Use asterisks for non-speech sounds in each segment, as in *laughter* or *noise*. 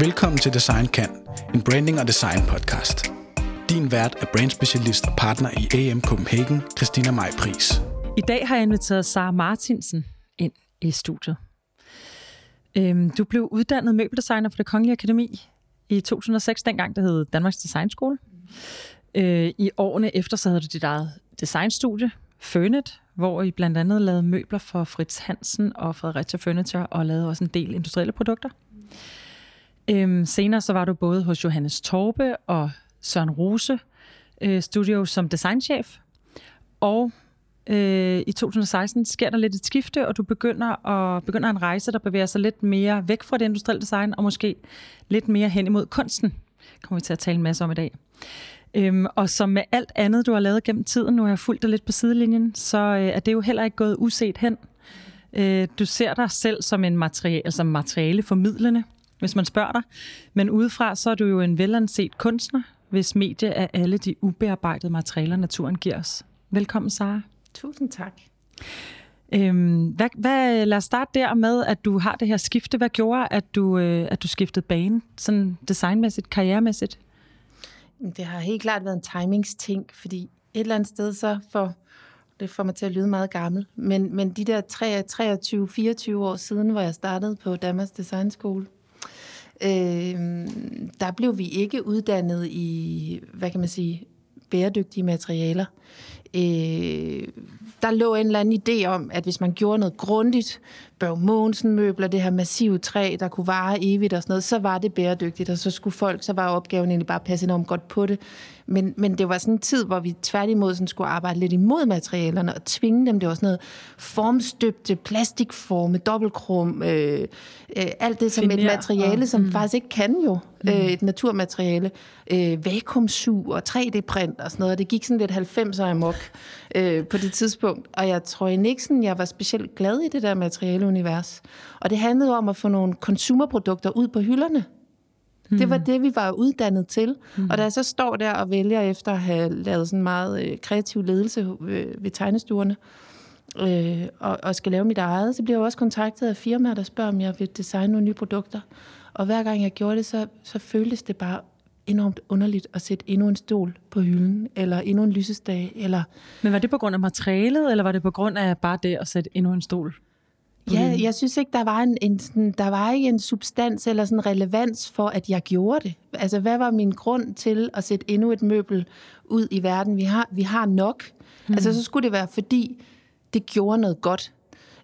Velkommen til Design Kan, en branding og design podcast. Din vært er brandspecialist og partner i AM Copenhagen, Christina Maj Pris. I dag har jeg inviteret Sara Martinsen ind i studiet. Øhm, du blev uddannet møbeldesigner fra det Kongelige Akademi i 2006, dengang det hed Danmarks Designskole. Øh, I årene efter så havde du dit eget designstudie, Fønet, hvor I blandt andet lavede møbler for Fritz Hansen og Fredericia Furniture, og lavede også en del industrielle produkter. Øhm, senere så var du både hos Johannes Torbe og Søren Rose øh, Studio som designchef, og øh, i 2016 sker der lidt et skifte, og du begynder, at, begynder en rejse, der bevæger sig lidt mere væk fra det industrielle design, og måske lidt mere hen imod kunsten. Det kommer vi til at tale en masse om i dag. Øhm, og som med alt andet, du har lavet gennem tiden, nu har jeg fulgt dig lidt på sidelinjen, så øh, er det jo heller ikke gået uset hen. Øh, du ser dig selv som en materiale, altså materiale formidlende, hvis man spørger dig. Men udefra, så er du jo en velanset kunstner, hvis medie er alle de ubearbejdede materialer, naturen giver os. Velkommen, Sara. Tusind tak. Øhm, hvad, hvad, lad os starte der med, at du har det her skifte. Hvad gjorde, at du, øh, at du skiftede bane, sådan designmæssigt, karrieremæssigt? Det har helt klart været en timingsting, fordi et eller andet sted så får det får mig til at lyde meget gammel, men, men de der 23-24 år siden, hvor jeg startede på Danmarks Designskole, øh, der blev vi ikke uddannet i, hvad kan man sige, bæredygtige materialer. Øh, der lå en eller anden idé om, at hvis man gjorde noget grundigt, Børg Mogensen møbler, det her massive træ, der kunne vare evigt og sådan noget, så var det bæredygtigt, og så skulle folk, så var opgaven egentlig bare at passe enormt godt på det. Men, men det var sådan en tid, hvor vi tværtimod sådan skulle arbejde lidt imod materialerne og tvinge dem. Det var sådan noget formstøbte, plastikforme, dobbeltkrom, øh, øh, alt det som Finer, et materiale, og, som mm. faktisk ikke kan jo, mm. øh, et naturmateriale. Øh, vakuumsug og 3D-print og sådan noget. Det gik sådan lidt 90'er amok øh, på det tidspunkt. Og jeg tror egentlig ikke sådan, jeg var specielt glad i det der materialeunivers. Og det handlede om at få nogle konsumerprodukter ud på hylderne. Mm. Det var mm. det, vi var uddannet til. Mm. Og da jeg så står der og vælger efter at have lavet sådan meget øh, kreativ ledelse øh, ved tegnestuerne, øh, og, og skal lave mit eget, så bliver jeg også kontaktet af firmaer, der spørger, om jeg vil designe nogle nye produkter. Og hver gang jeg gjorde det, så, så føltes det bare enormt underligt at sætte endnu en stol på hylden, eller endnu en lysestage. Eller... Men var det på grund af materialet, eller var det på grund af bare det at sætte endnu en stol Ja, jeg synes ikke, der var, en, en sådan, der var ikke en substans eller sådan relevans for, at jeg gjorde det. Altså, hvad var min grund til at sætte endnu et møbel ud i verden? Vi har, vi har nok. Hmm. Altså, så skulle det være, fordi det gjorde noget godt.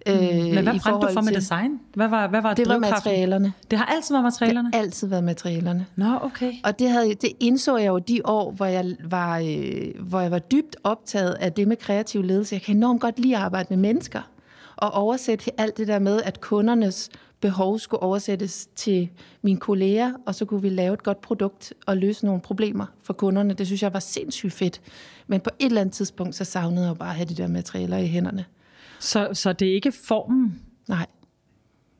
Øh, Men hvad brændte du for med til, design? Hvad var, hvad var det var materialerne. Det har altid været materialerne? Det har altid været materialerne. Nå, okay. Og det, havde, det indså jeg jo de år, hvor jeg, var, øh, hvor jeg var dybt optaget af det med kreativ ledelse. Jeg kan enormt godt lide at arbejde med mennesker og oversætte alt det der med, at kundernes behov skulle oversættes til mine kolleger, og så kunne vi lave et godt produkt og løse nogle problemer for kunderne. Det synes jeg var sindssygt fedt. Men på et eller andet tidspunkt, så savnede jeg bare at have de der materialer i hænderne. Så, så det er ikke formen? Nej.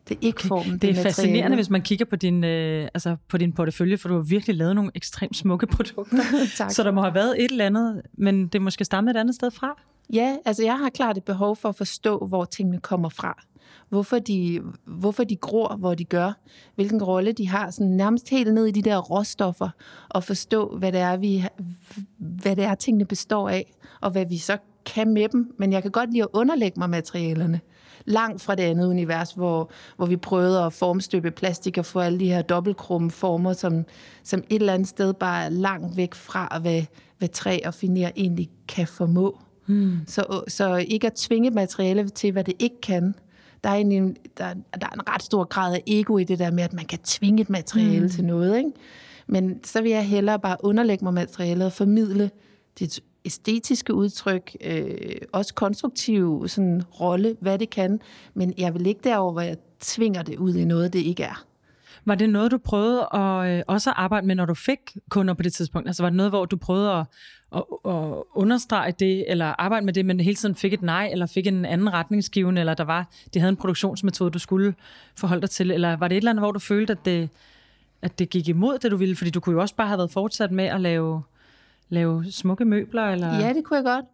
Det er ikke okay. formen. Det, det er fascinerende, hvis man kigger på din, øh, altså på din portefølje, for du har virkelig lavet nogle ekstremt smukke produkter. *laughs* så der må have været et eller andet, men det måske stamme et andet sted fra? Ja, altså jeg har klart et behov for at forstå, hvor tingene kommer fra. Hvorfor de, hvorfor de gror, hvor de gør. Hvilken rolle de har, sådan nærmest helt ned i de der råstoffer. Og forstå, hvad det er, vi, hvad det er tingene består af. Og hvad vi så kan med dem. Men jeg kan godt lide at underlægge mig materialerne. Langt fra det andet univers, hvor, hvor vi prøvede at formstøbe plastik og få alle de her dobbeltkrumme former, som, som et eller andet sted bare er langt væk fra, hvad, hvad træ og finer egentlig kan formå. Mm. Så, så ikke at tvinge materiale til, hvad det ikke kan. Der er, en, der, der er en ret stor grad af ego i det der med, at man kan tvinge et materiale mm. til noget. Ikke? Men så vil jeg hellere bare underlægge mig materialet og formidle det æstetiske udtryk, øh, også konstruktiv sådan, rolle, hvad det kan. Men jeg vil ikke derover, hvor jeg tvinger det ud i noget, det ikke er. Var det noget, du prøvede at, øh, også at arbejde med, når du fik kunder på det tidspunkt? Altså var det noget, hvor du prøvede at, at, at understrege det, eller arbejde med det, men hele tiden fik et nej, eller fik en anden retningsgivende, eller der var, de havde en produktionsmetode, du skulle forholde dig til, eller var det et eller andet, hvor du følte, at det, at det gik imod det, du ville? Fordi du kunne jo også bare have været fortsat med at lave, lave smukke møbler, eller? Ja, det kunne jeg godt.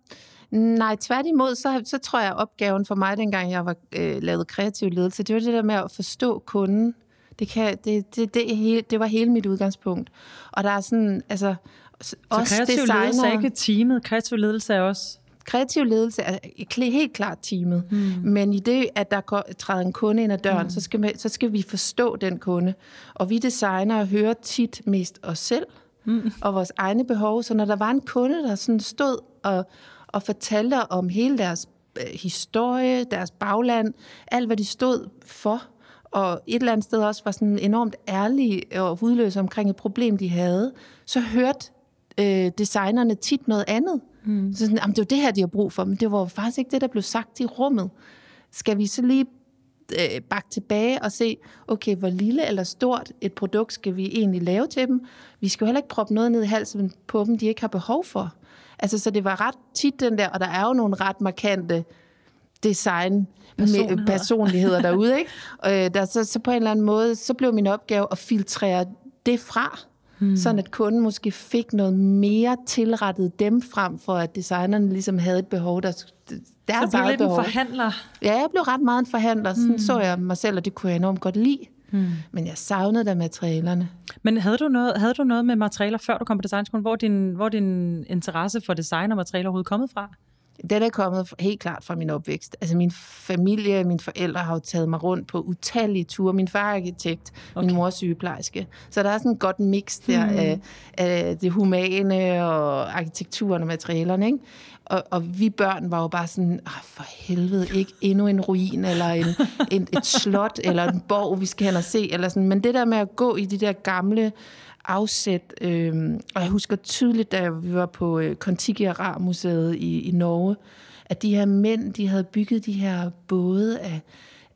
Nej, tværtimod, så, så tror jeg, opgaven for mig, dengang jeg var øh, lavet kreativ ledelse, det var det der med at forstå kunden, Det, kan, det, det, det, hele, det var hele mit udgangspunkt. Og der er sådan, altså... Så kreativ ledelse er ikke teamet, kreativ ledelse er også kreativ ledelse er helt klart teamet, mm. men i det, at der træder en kunde ind ad døren, mm. så, skal vi, så skal vi forstå den kunde. Og vi designere hører tit mest os selv mm. og vores egne behov. Så når der var en kunde, der sådan stod og, og fortalte om hele deres øh, historie, deres bagland, alt hvad de stod for, og et eller andet sted også var sådan enormt ærlige og hudløse omkring et problem, de havde, så hørte øh, designerne tit noget andet. Mm. Så sådan, det var det her, de har brug for, men det var faktisk ikke det, der blev sagt i rummet. Skal vi så lige øh, bakke tilbage og se, okay, hvor lille eller stort et produkt skal vi egentlig lave til dem? Vi skal jo heller ikke proppe noget ned i halsen på dem, de ikke har behov for. Altså, så det var ret tit den der, og der er jo nogle ret markante design personligheder, personligheder derude, ikke? Og *laughs* øh, der, så, så på en eller anden måde, så blev min opgave at filtrere det fra, Hmm. Sådan at kunden måske fik noget mere tilrettet dem frem for, at designerne ligesom havde et behov, der deres så blev lidt behov. en forhandler? Ja, jeg blev ret meget en forhandler. Sådan hmm. så jeg mig selv, og det kunne jeg enormt godt lide. Hmm. Men jeg savnede da materialerne. Men havde du, noget, havde du noget med materialer, før du kom på designskolen? Hvor din, hvor din interesse for design og materialer overhovedet kommet fra? Den er kommet helt klart fra min opvækst. Altså min familie, mine forældre har jo taget mig rundt på utallige ture. Min far er arkitekt, okay. min mor er sygeplejerske. Så der er sådan en godt mix der hmm. af, af det humane og arkitekturen og materialerne. Ikke? Og, og vi børn var jo bare sådan, for helvede, ikke endnu en ruin, eller en, en, et slot, eller en borg, vi skal hen og se. Eller sådan. Men det der med at gå i de der gamle afsæt. Øh, og jeg husker tydeligt, da vi var på øh, Kontiki Museet i, i Norge, at de her mænd, de havde bygget de her både af,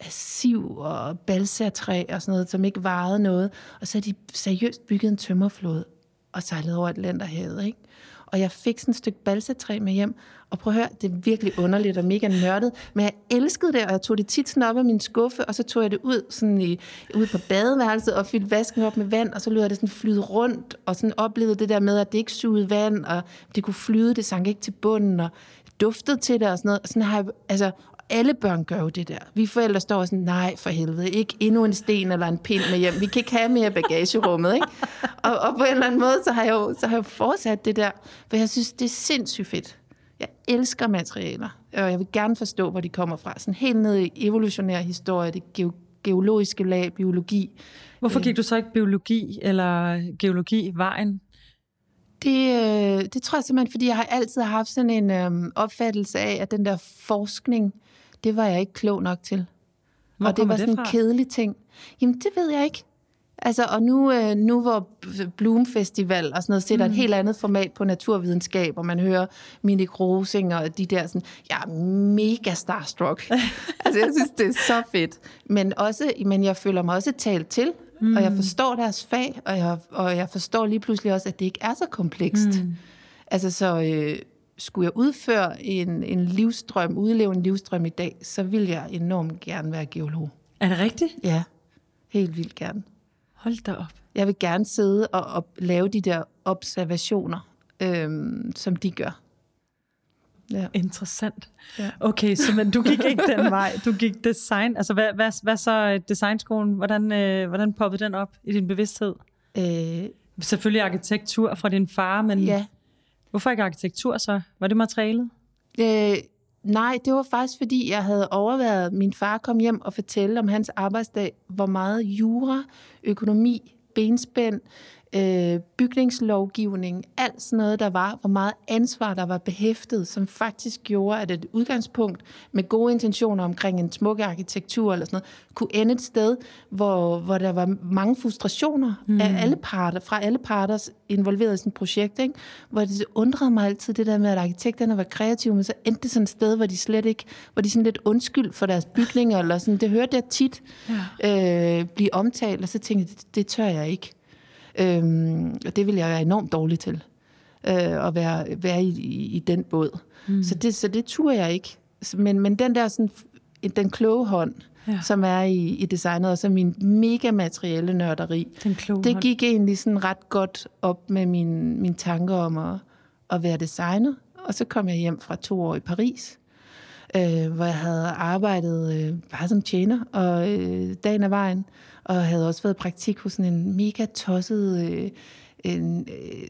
af siv og balsatræ og sådan noget, som ikke varede noget. Og så havde de seriøst bygget en tømmerflåde og sejlet over Atlanterhavet, ikke? Og jeg fik sådan et stykke balsatræ med hjem, og prøv at høre, det er virkelig underligt og mega nørdet, men jeg elskede det, og jeg tog det tit sådan op af min skuffe, og så tog jeg det ud, sådan i, ud på badeværelset og fyldte vasken op med vand, og så lød jeg det sådan flyde rundt, og sådan oplevede det der med, at det ikke sugede vand, og det kunne flyde, det sank ikke til bunden, og duftede til det og sådan noget. Og sådan har jeg, altså, alle børn gør jo det der. Vi forældre står sådan, nej for helvede, ikke endnu en sten eller en pind med hjem. Vi kan ikke have mere bagagerummet, ikke? Og, og på en eller anden måde, så har jeg jo, så har jeg fortsat det der, for jeg synes, det er sindssygt fedt. Jeg elsker materialer, og jeg vil gerne forstå, hvor de kommer fra. Sådan helt ned i evolutionær historie, det ge- geologiske lag, biologi. Hvorfor gik du så ikke biologi eller geologi vejen? Det, øh, det tror jeg simpelthen, fordi jeg har altid haft sådan en øhm, opfattelse af, at den der forskning, det var jeg ikke klog nok til. Hvor og det var sådan det en kedelig ting. Jamen, det ved jeg ikke. Altså, og nu, øh, nu hvor Bloom Festival og sådan noget sætter mm. et helt andet format på naturvidenskab, og man hører Minik Rosing og de der sådan, jeg er mega starstruck. *laughs* altså, jeg synes, det er så fedt. Men, også, men jeg føler mig også talt til, mm. og jeg mm. forstår deres fag, og jeg, og jeg forstår lige pludselig også, at det ikke er så komplekst. Mm. Altså, så... Øh, skulle jeg udføre en, en livstrøm, udleve en livstrøm i dag, så vil jeg enormt gerne være geolog. Er det rigtigt? Ja, helt vildt gerne. Hold da op. Jeg vil gerne sidde og, og lave de der observationer, øhm, som de gør. Ja. Interessant. Ja. Okay, så men du gik ikke den vej. Du gik design. Altså, hvad, hvad, hvad så designskolen? Hvordan, øh, hvordan poppede den op i din bevidsthed? Øh, Selvfølgelig arkitektur fra din far, men... Ja, Hvorfor ikke arkitektur så? Var det materialet? Øh, nej, det var faktisk fordi, jeg havde overvejet, min far kom hjem og fortælle om hans arbejdsdag, hvor meget jura, økonomi, benspænd, øh, bygningslovgivning, alt sådan noget, der var, hvor meget ansvar, der var behæftet, som faktisk gjorde, at et udgangspunkt med gode intentioner omkring en smuk arkitektur eller sådan noget, kunne ende et sted, hvor, hvor der var mange frustrationer mm. af alle parter, fra alle parter involveret i sådan et projekt, ikke? hvor det undrede mig altid det der med, at arkitekterne var kreative, men så endte det sådan et sted, hvor de slet ikke, hvor de sådan lidt undskyld for deres bygninger, eller sådan, det hørte jeg tit ja. øh, blive omtalt, og så tænkte jeg, det, det tør jeg ikke. Øhm, og det vil jeg være enormt dårlig til, øh, at være, være i, i, i den båd. Mm. Så, det, så det turde jeg ikke. Men, men den der sådan, den kloge hånd, ja. som er i, i designet, og så min mega materielle nørderi, det gik hånd. egentlig sådan ret godt op med min, min tanker om at, at være designer. Og så kom jeg hjem fra to år i Paris, øh, hvor jeg havde arbejdet øh, bare som tjener og øh, dagen af vejen, og havde også været i praktik hos sådan en mega tosset øh, en, øh,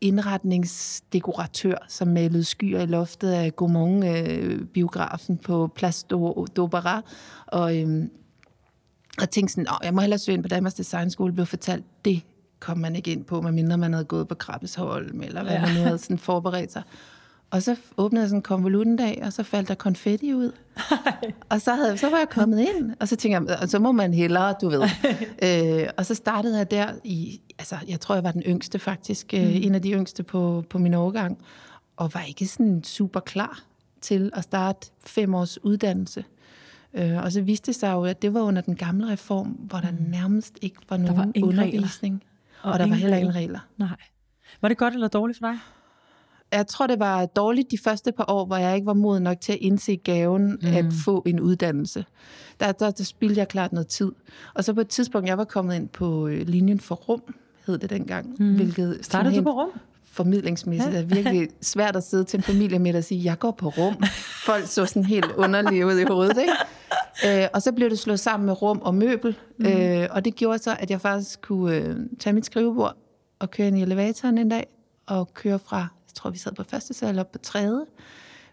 indretningsdekoratør, som malede skyer i loftet af Gaumont-biografen øh, på Place d'Opéra. Og, øh, og tænkte sådan, jeg må hellere søge ind på Danmarks Designskole, blev fortalt, det kom man ikke ind på, medmindre man havde gået på Krabbesholm, eller hvad ja. man nu havde sådan forberedt sig. Og så åbnede jeg sådan en konvolutendag, og så faldt der konfetti ud. *laughs* og så, havde, så var jeg kommet ind, og så tænkte jeg, så må man hellere, du ved. *laughs* øh, og så startede jeg der i, altså jeg tror, jeg var den yngste faktisk, øh, mm. en af de yngste på, på min årgang, og var ikke sådan super klar til at starte fem års uddannelse. Øh, og så viste det sig jo, at det var under den gamle reform, hvor der mm. nærmest ikke var nogen var undervisning. Regler. Og, og der var heller ingen regler. Nej. Var det godt eller dårligt for dig? Jeg tror, det var dårligt de første par år, hvor jeg ikke var moden nok til at indse gaven mm. at få en uddannelse. Der, der, der spildte jeg klart noget tid. Og så på et tidspunkt, jeg var kommet ind på øh, linjen for rum, hed det dengang. Mm. Hvilket Startede du på rum? formidlingsmæssigt ja. er virkelig *laughs* svært at sidde til en familie med og sige, jeg går på rum. Folk så sådan helt underlige ud i hovedet, ikke? Øh, og så blev det slået sammen med rum og møbel, mm. øh, og det gjorde så, at jeg faktisk kunne øh, tage mit skrivebord og køre ind i elevatoren en dag, og køre fra, tror vi sad på første sal op på tredje,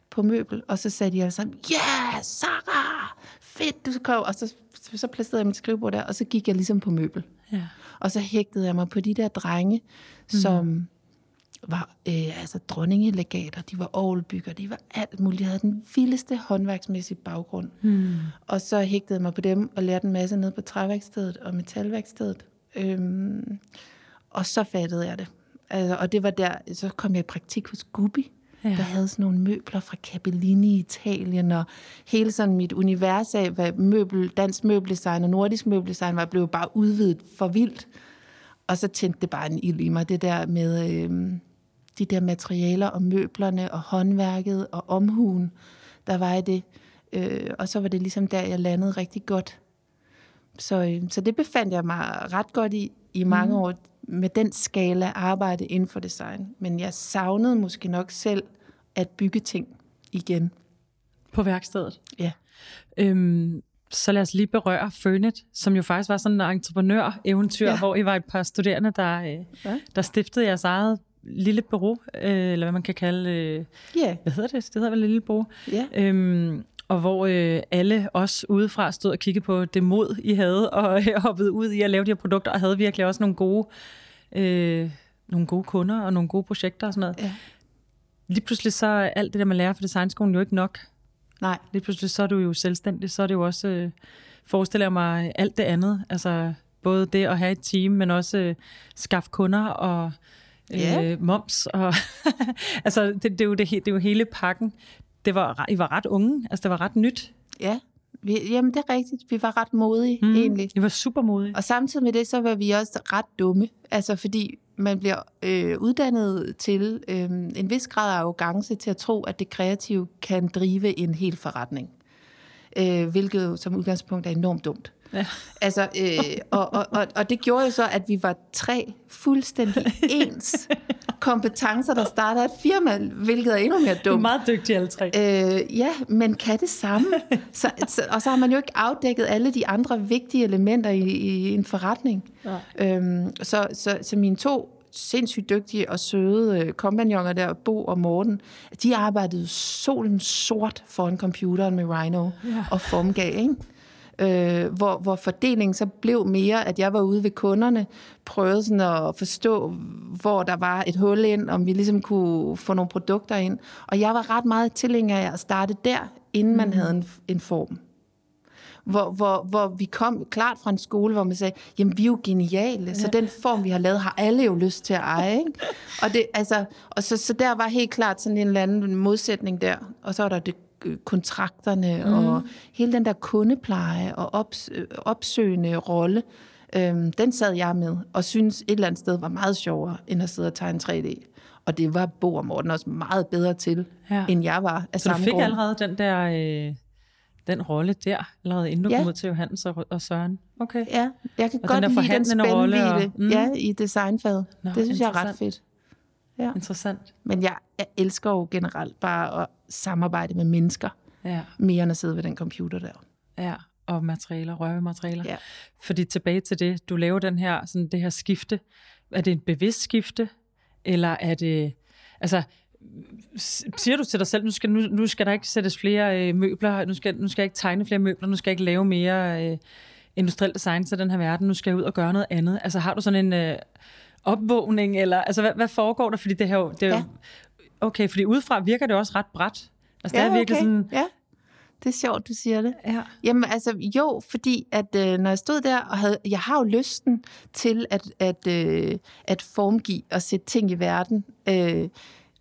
på møbel, og så sagde de alle sammen, ja, yeah, Sarah, fedt, du skal Og så, så placerede jeg mit skrivebord der, og så gik jeg ligesom på møbel. Ja. Og så hægtede jeg mig på de der drenge, mm. som var øh, altså dronningelegater, de var ovlbygger, de var alt muligt. De havde den vildeste håndværksmæssige baggrund. Mm. Og så hægtede jeg mig på dem og lærte en masse ned på træværkstedet og metalværkstedet. Øhm, og så fattede jeg det. Altså, og det var der, så kom jeg i praktik hos Gubi, ja. der havde sådan nogle møbler fra Capellini i Italien, og hele sådan mit univers af, hvad møbel, dansk møbeldesign og nordisk møbeldesign var, blev bare udvidet for vildt. Og så tændte det bare en ild i mig, det der med øh, de der materialer og møblerne og håndværket og omhuen, der var i det. Øh, og så var det ligesom der, jeg landede rigtig godt. Så, øh, så det befandt jeg mig ret godt i i mange mm. år med den skala arbejde inden for design. Men jeg savnede måske nok selv at bygge ting igen. På værkstedet? Ja. Øhm, så lad os lige berøre Fønet, som jo faktisk var sådan en entreprenør-eventyr, ja. hvor I var et par studerende, der, øh, ja. der stiftede jeres eget lille bureau, øh, eller hvad man kan kalde... Øh, yeah. Hvad hedder det? Det hedder vel lille bureau. Yeah. Øhm, og hvor øh, alle os udefra stod og kiggede på det mod, I havde, og øh, *laughs* hoppede ud i at lave de her produkter, og havde virkelig også nogle gode, øh, nogle gode kunder og nogle gode projekter og sådan noget. Ja. Lige pludselig så er alt det der, man lærer fra designskolen jo ikke nok. Nej. Lige pludselig så er du jo selvstændig, så er det jo også, øh, forestiller jeg mig, alt det andet. Altså både det at have et team, men også øh, skaffe kunder og yeah. øh, moms. Og *laughs* altså det, det, er jo det, det er jo hele pakken det var, I var ret unge, altså det var ret nyt. Ja, vi, jamen det er rigtigt. Vi var ret modige mm, egentlig. Vi var super modige. Og samtidig med det, så var vi også ret dumme. Altså fordi man bliver øh, uddannet til øh, en vis grad af arrogance til at tro, at det kreative kan drive en hel forretning. Øh, hvilket som udgangspunkt er enormt dumt. Ja. Altså, øh, og, og, og, og det gjorde jo så, at vi var tre fuldstændig ens *laughs* kompetencer, der starter et firma, hvilket er endnu mere dumt. Meget dygtige alle tre. Øh, ja, men kan det samme. *laughs* Så, så, og så har man jo ikke afdækket alle de andre vigtige elementer i, i en forretning. Ja. Øhm, så, så, så mine to sindssygt dygtige og søde øh, kompagnoner der, Bo og Morten, de arbejdede solen sort foran computeren med Rhino ja. og formgav, ikke? Øh, hvor, hvor fordelingen så blev mere, at jeg var ude ved kunderne, prøvede sådan at forstå, hvor der var et hul ind, om vi ligesom kunne få nogle produkter ind. Og jeg var ret meget tilhænger af at starte der, inden man mm. havde en, en form. Hvor, hvor, hvor vi kom klart fra en skole, hvor man sagde, jamen vi er jo geniale, så den form, vi har lavet, har alle jo lyst til at eje. Ikke? Og, det, altså, og så, så der var helt klart sådan en eller anden modsætning der. Og så var der det kontrakterne mm. og hele den der kundepleje og ops, opsøgende rolle, øhm, den sad jeg med og synes et eller andet sted var meget sjovere end at sidde og tegne 3D. Og det var Bo og Morten også meget bedre til, ja. end jeg var. Af Så du fik grund. allerede den der... Øh den rolle der, allerede inden du ja. kom ud til Johannes og, og Søren. Okay. Ja, jeg kan og godt den lide den spændvidde og, mm. ja, i designfaget. Nå, det synes jeg er ret fedt. Ja. Interessant. Men jeg, jeg elsker jo generelt bare at samarbejde med mennesker. Ja, mere end at sidde ved den computer der. ja. Og materialer, rørematerialer. Ja. Fordi tilbage til det, du laver den her, sådan det her skifte. Er det en bevidst skifte? Eller er det... Altså, siger du til dig selv, nu skal, nu, nu skal der ikke sættes flere øh, møbler, nu skal, nu skal jeg ikke tegne flere møbler, nu skal jeg ikke lave mere øh, industriel design til den her verden, nu skal jeg ud og gøre noget andet. Altså har du sådan en øh, opvågning, eller altså hvad, hvad foregår der? Fordi det her jo- det er jo, Ja. okay, fordi udefra virker det også ret bræt. Altså det er virkelig sådan, Ja, det er sjovt, du siger det. ja, Jamen altså, jo, fordi at øh, når jeg stod der, og havde, jeg har jo lysten til at, at, øh, at formgive og sætte ting i verden. Øh,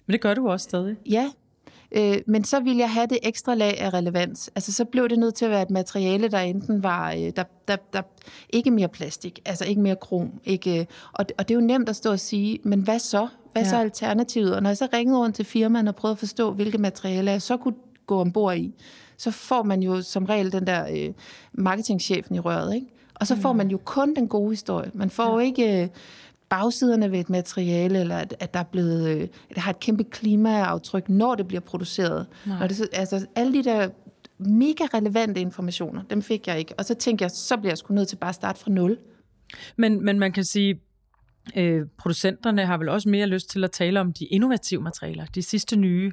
men det gør du også stadig. ja, øh, men så ville jeg have det ekstra lag af relevans. Altså, så blev det nødt til at være et materiale, der enten var, øh, der, der, der, ikke mere plastik, altså ikke mere krom. Ikke, øh, og, og det er jo nemt at stå og sige, men hvad så? Hvad er så Ja. alternativet? Og når jeg så ringede rundt til firmaen og prøvede at forstå, hvilke materialer jeg så kunne gå ombord i, så får man jo som regel den der øh, marketingchefen i røret, ikke? Og så får man jo kun den gode historie. Man får jo ikke øh, bagsiderne ved et materiale, eller at, at der er blevet, øh, at det har et kæmpe klimaaftryk, når det bliver produceret. Nej. Og det, så- altså, alle de der mega relevante informationer, dem fik jeg ikke. Og så tænkte jeg, så bliver jeg sgu nødt til bare at starte fra nul. Men, men man kan sige, øh, producenterne har vel også mere lyst til at tale om de innovative materialer, de sidste nye,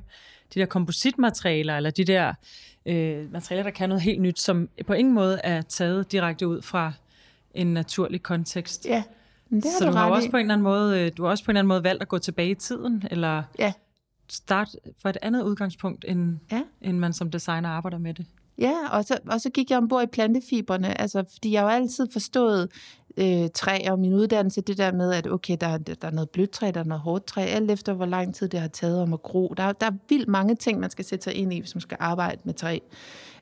de der kompositmaterialer, eller de der øh, materialer, der kan noget helt nyt, som på ingen måde er taget direkte ud fra en naturlig kontekst. Ja, men det har Så du, du har også i. på en eller anden måde, øh, du har også på en eller anden måde valgt at gå tilbage i tiden, eller Ja, starte fra et andet udgangspunkt, end, ja. end man som designer arbejder med det. Ja, og så, og så gik jeg ombord i plantefiberne, altså, fordi jeg har jo altid forstået øh, træ og min uddannelse, det der med, at okay, der, er- der er noget blødt træ, der er noget hårdt træ, alt efter hvor lang tid det har taget om at gro. Der, er- der er vildt mange ting, man skal sætte sig ind i, hvis man skal arbejde med træ.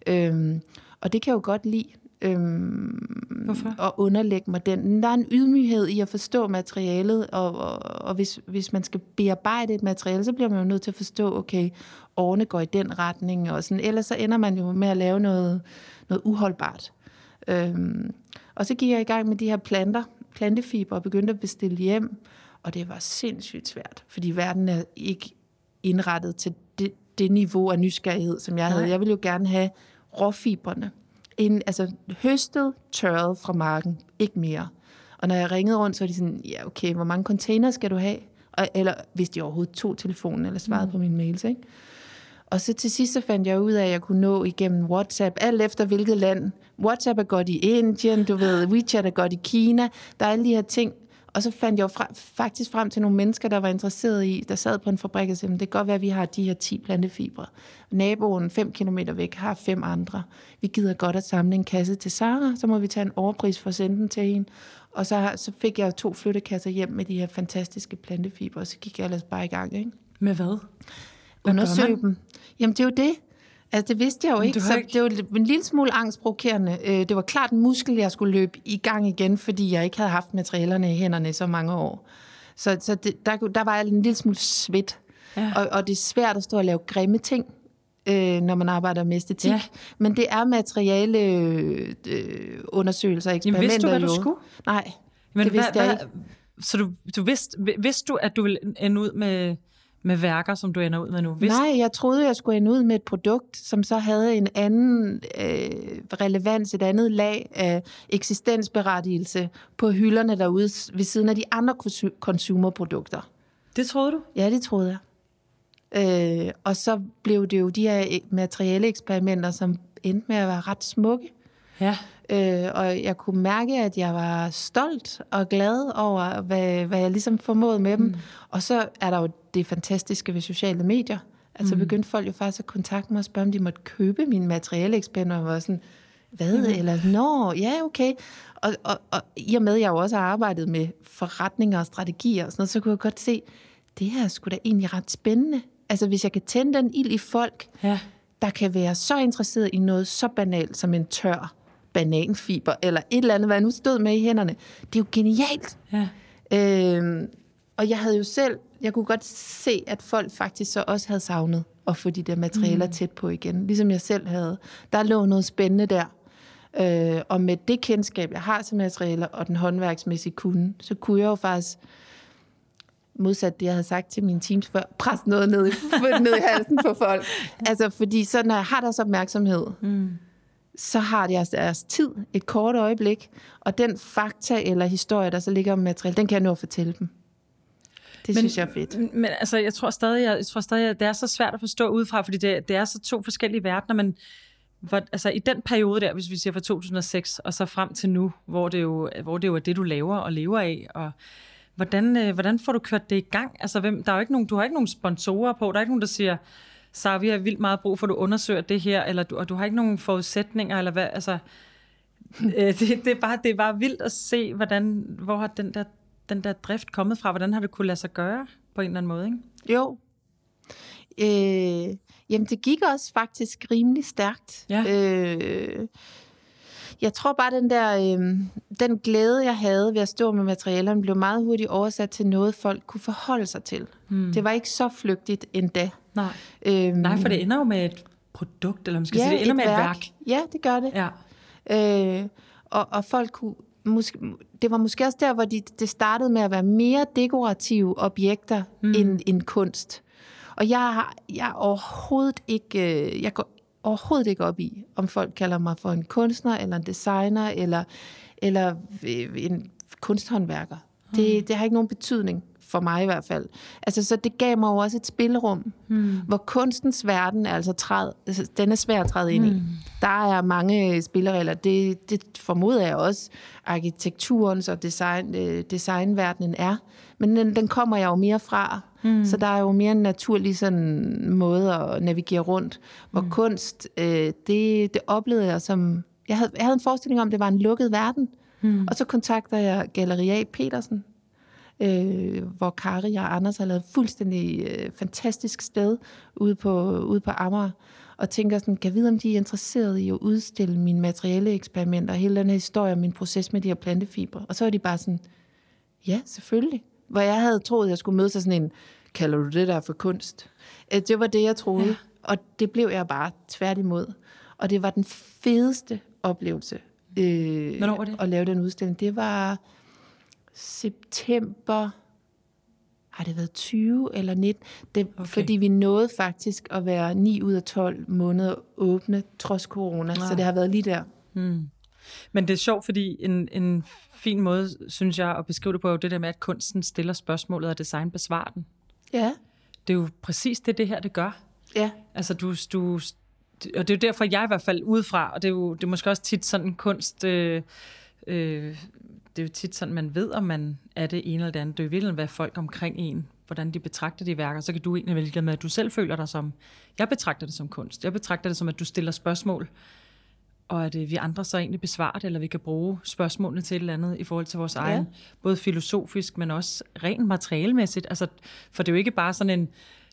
Øhm, og det kan jeg jo godt lide. Øhm, Hvorfor? og underlægge mig den. Der er en ydmyghed i at forstå materialet, og, og, og hvis, hvis man skal bearbejde et materiale, så bliver man jo nødt til at forstå, okay, årene går i den retning, og sådan, ellers så ender man jo med at lave noget, noget uholdbart. Øhm, og så gik jeg i gang med de her planter, plantefiber, og begyndte at bestille hjem, og det var sindssygt svært, fordi verden er ikke indrettet til det, det niveau af nysgerrighed, som jeg havde. Nej. Jeg ville jo gerne have råfiberne. En, altså høstet, tørret fra marken, ikke mere. Og når jeg ringede rundt, så var de sådan, ja okay, hvor mange container skal du have? Og, eller hvis de overhovedet tog telefonen, eller svarede mm. på mine mails, ikke? Og så til sidst så fandt jeg ud af, at jeg kunne nå igennem WhatsApp, alt efter hvilket land. WhatsApp er godt i Indien, du ved, WeChat er godt i Kina. Der er alle de her ting. Og så fandt jeg jo fra, faktisk frem til nogle mennesker, der var interesserede i, der sad på en fabrik og sagde, det kan godt være, at vi har de her 10 plantefibre. Naboen 5 km væk har fem andre. Vi gider godt at samle en kasse til Sara, så må vi tage en overpris for at sende den til hende. Og så, så fik jeg to flyttekasser hjem med de her fantastiske plantefibre, og så gik jeg ellers bare i gang, ikke? Med hvad? gør undersøge dem. Jamen, det er jo det. Altså, det vidste jeg jo ikke, så ikke- det var en lille smule angstprovokerende. Øh, Det var klart en muskel, jeg skulle løbe i gang igen, fordi jeg ikke havde haft materialerne i hænderne i så mange år. Så, så det, der, der var jeg en lille smule svedt. Ja. Og, og det er svært at stå og lave grimme ting, øh, når man arbejder med æstetik. Ja. Men det er materiale øh, undersøgelser og Jamen, eksperimenter vidste du, hvad du skulle? Nej, Men det vidste hvad, jeg hvad, Så du, du vidste, vidste du, at du ville ende ud med, med værker, som du ender ud med nu? Vidste, Nej, jeg troede, jeg skulle ende ud med et produkt, som så havde en anden øh, relevans, et andet lag af eksistensberettigelse på hylderne derude ved siden af de andre konsu- consumerprodukter. Det troede du? Ja, det troede jeg. Øh, og så blev det jo de her e- materielle eksperimenter, som endte med at være ret smukke. Ja. Øh, og jeg kunne mærke, at jeg var stolt og glad over, hvad, hvad jeg ligesom formåede med dem. Mm. Og så er der jo det fantastiske ved sociale medier. Altså mm. begyndte folk jo faktisk at kontakte mig og spørge, om de måtte købe mine materialeeksperimenter. Og jeg var sådan, hvad? Mm. Eller, nå, ja, okay. Og, og, og i og med, at jeg jo også har arbejdet med forretninger og strategier og sådan noget, så kunne jeg godt se, det her er sgu da egentlig ret spændende. Altså, hvis jeg kan tænde den ild i folk, Ja. der kan være så interesseret i noget så banalt som en tør bananfiber, eller et eller andet, hvad jeg nu stod med i hænderne. Det er jo genialt. Ja. Øhm, og jeg havde jo selv, jeg kunne godt se, at folk faktisk så også havde savnet at få de der materialer mm. tæt på igen, ligesom jeg selv havde. Der lå noget spændende der. Øh, og med det kendskab, jeg har til materialer og den håndværksmæssige kunde, så kunne jeg jo faktisk modsat det, jeg havde sagt til mine teams før, pres noget ned i, *laughs* ned i halsen på folk. *laughs* Altså, fordi så når jeg har deres opmærksomhed, mm. Så har de deres, deres tid, et kort øjeblik, og den fakta eller historie, der så ligger om materiale, den kan jeg nå at fortælle dem. Det men, synes jeg er fedt. Men altså, jeg tror stadig, jeg, jeg tror stadig, at det er så svært at forstå udefra, fordi det, det er så to forskellige verdener, men hvor, altså i den periode der, hvis vi siger fra 2006 og så frem til nu, hvor det jo, hvor det jo er det, du laver og lever af, og hvordan, øh, hvordan får du kørt det i gang? Altså, hvem, der er jo ikke nogen, du har ikke nogen sponsorer på, der er ikke nogen, der siger, så vi har vildt meget brug for, at du undersøger det her, eller du, og du har ikke nogen forudsætninger, eller hvad, altså, *laughs* øh, det, det, er bare, det er bare vildt at se, hvordan, hvor har den der, den der drift kommet fra, hvordan har det kunne lade sig gøre på en eller anden måde, ikke? Jo. Øh, Jamen, det gik også faktisk rimelig stærkt. Ja. Øh, jeg tror bare, den der øh, den glæde, jeg havde ved at stå med materialerne, blev meget hurtigt oversat til noget, folk kunne forholde sig til. Hmm. Det var ikke så flygtigt endda. Nej. Øhm, Nej, for det ender jo med et produkt, eller man skal ja, sige, det ender et med værk. et værk. Ja, det gør det. Ja. Øh, og, og folk kunne måske, det var måske også der, hvor de, det startede med at være mere dekorative objekter mm. end, end kunst. Og jeg, har, jeg er overhovedet ikke, øh, jeg går overhovedet ikke op i, om folk kalder mig for en kunstner, eller en designer, eller, eller en kunsthåndværker. Det, mm. det har ikke nogen betydning for mig i hvert fald. Altså, så det gav mig jo også et spillerum, mm. hvor kunstens verden er altså træd, altså, den er svær at træde ind mm. i. Der er mange spilleregler. Det, det formoder jeg også, arkitekturens og design, øh, designverdenen er. Men den, den kommer jeg jo mere fra. Mm. Så der er jo mere en naturlig sådan måde at navigere rundt. Hvor mm. kunst, øh, det, det oplevede jeg som... Jeg havde, jeg havde en forestilling om, at det var en lukket verden. Mm. Og så kontakter jeg Galleria Petersen, øh, hvor Kari og Anders har lavet fuldstændig øh, fantastisk sted ude på, ude på Amager, og tænker sådan, kan jeg vide, om de er interesseret i at udstille mine materielle eksperimenter, hele den her historie om min proces med de her plantefibre. Og så er de bare sådan, ja, selvfølgelig. Hvor jeg havde troet, at jeg skulle møde sig sådan en, kalder du det der for kunst? Øh, det var det, jeg troede. Ja. Og det blev jeg bare tværtimod. Og det var den fedeste oplevelse. Øh, Hvornår var det? At lave den udstilling. Det var september, har det været 20 eller 19? Det, okay. Fordi vi nåede faktisk at være 9 ud af 12 måneder åbne, trods corona. Ja. Så det har været lige der. Hmm. Men det er sjovt, fordi en, en fin måde, synes jeg, at beskrive det på, er jo det der med, at kunsten stiller spørgsmålet, og design besvarer den. Ja. Det er jo præcis det, det her, det gør. Ja. Altså, du, du, og det er jo derfor, jeg i hvert fald udefra, og det er jo det er måske også tit sådan kunst... Øh, øh, det er jo tit sådan, man ved, om man er det ene eller det andet. Det er jo virkelig, hvad folk omkring en, hvordan de betragter de værker. Så kan du egentlig vælge med, at du selv føler dig som, jeg betragter det som kunst. Jeg betragter det som, at du stiller spørgsmål, og at øh, vi andre så egentlig besvarer det, eller vi kan bruge spørgsmålene til et eller andet i forhold til vores ja. egen, både filosofisk, men også rent materialemæssigt. Altså, for det er jo ikke bare sådan en,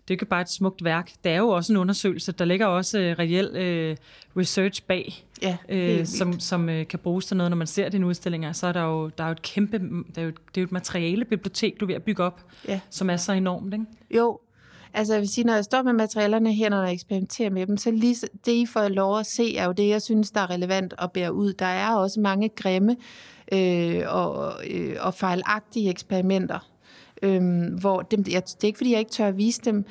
det er ikke bare et smukt værk. Det er jo også en undersøgelse. Der ligger også uh, reel uh, research bag, ja, uh, som, som uh, kan bruges til noget. Når man ser dine udstillinger, så er der jo, der er jo et kæmpe, der er jo, det er jo et materialebibliotek, du er ved at bygge op, ja. som er så enormt, ikke? Jo, Altså jeg vil sige, når jeg står med materialerne her, når jeg eksperimenterer med dem, så lige det, I får lov at se, er jo det, jeg synes, der er relevant at bære ud. Der er også mange grimme øh, og, øh, og fejlagtige eksperimenter, Øhm, hvor dem, jeg, det er ikke, fordi jeg ikke tør at vise dem,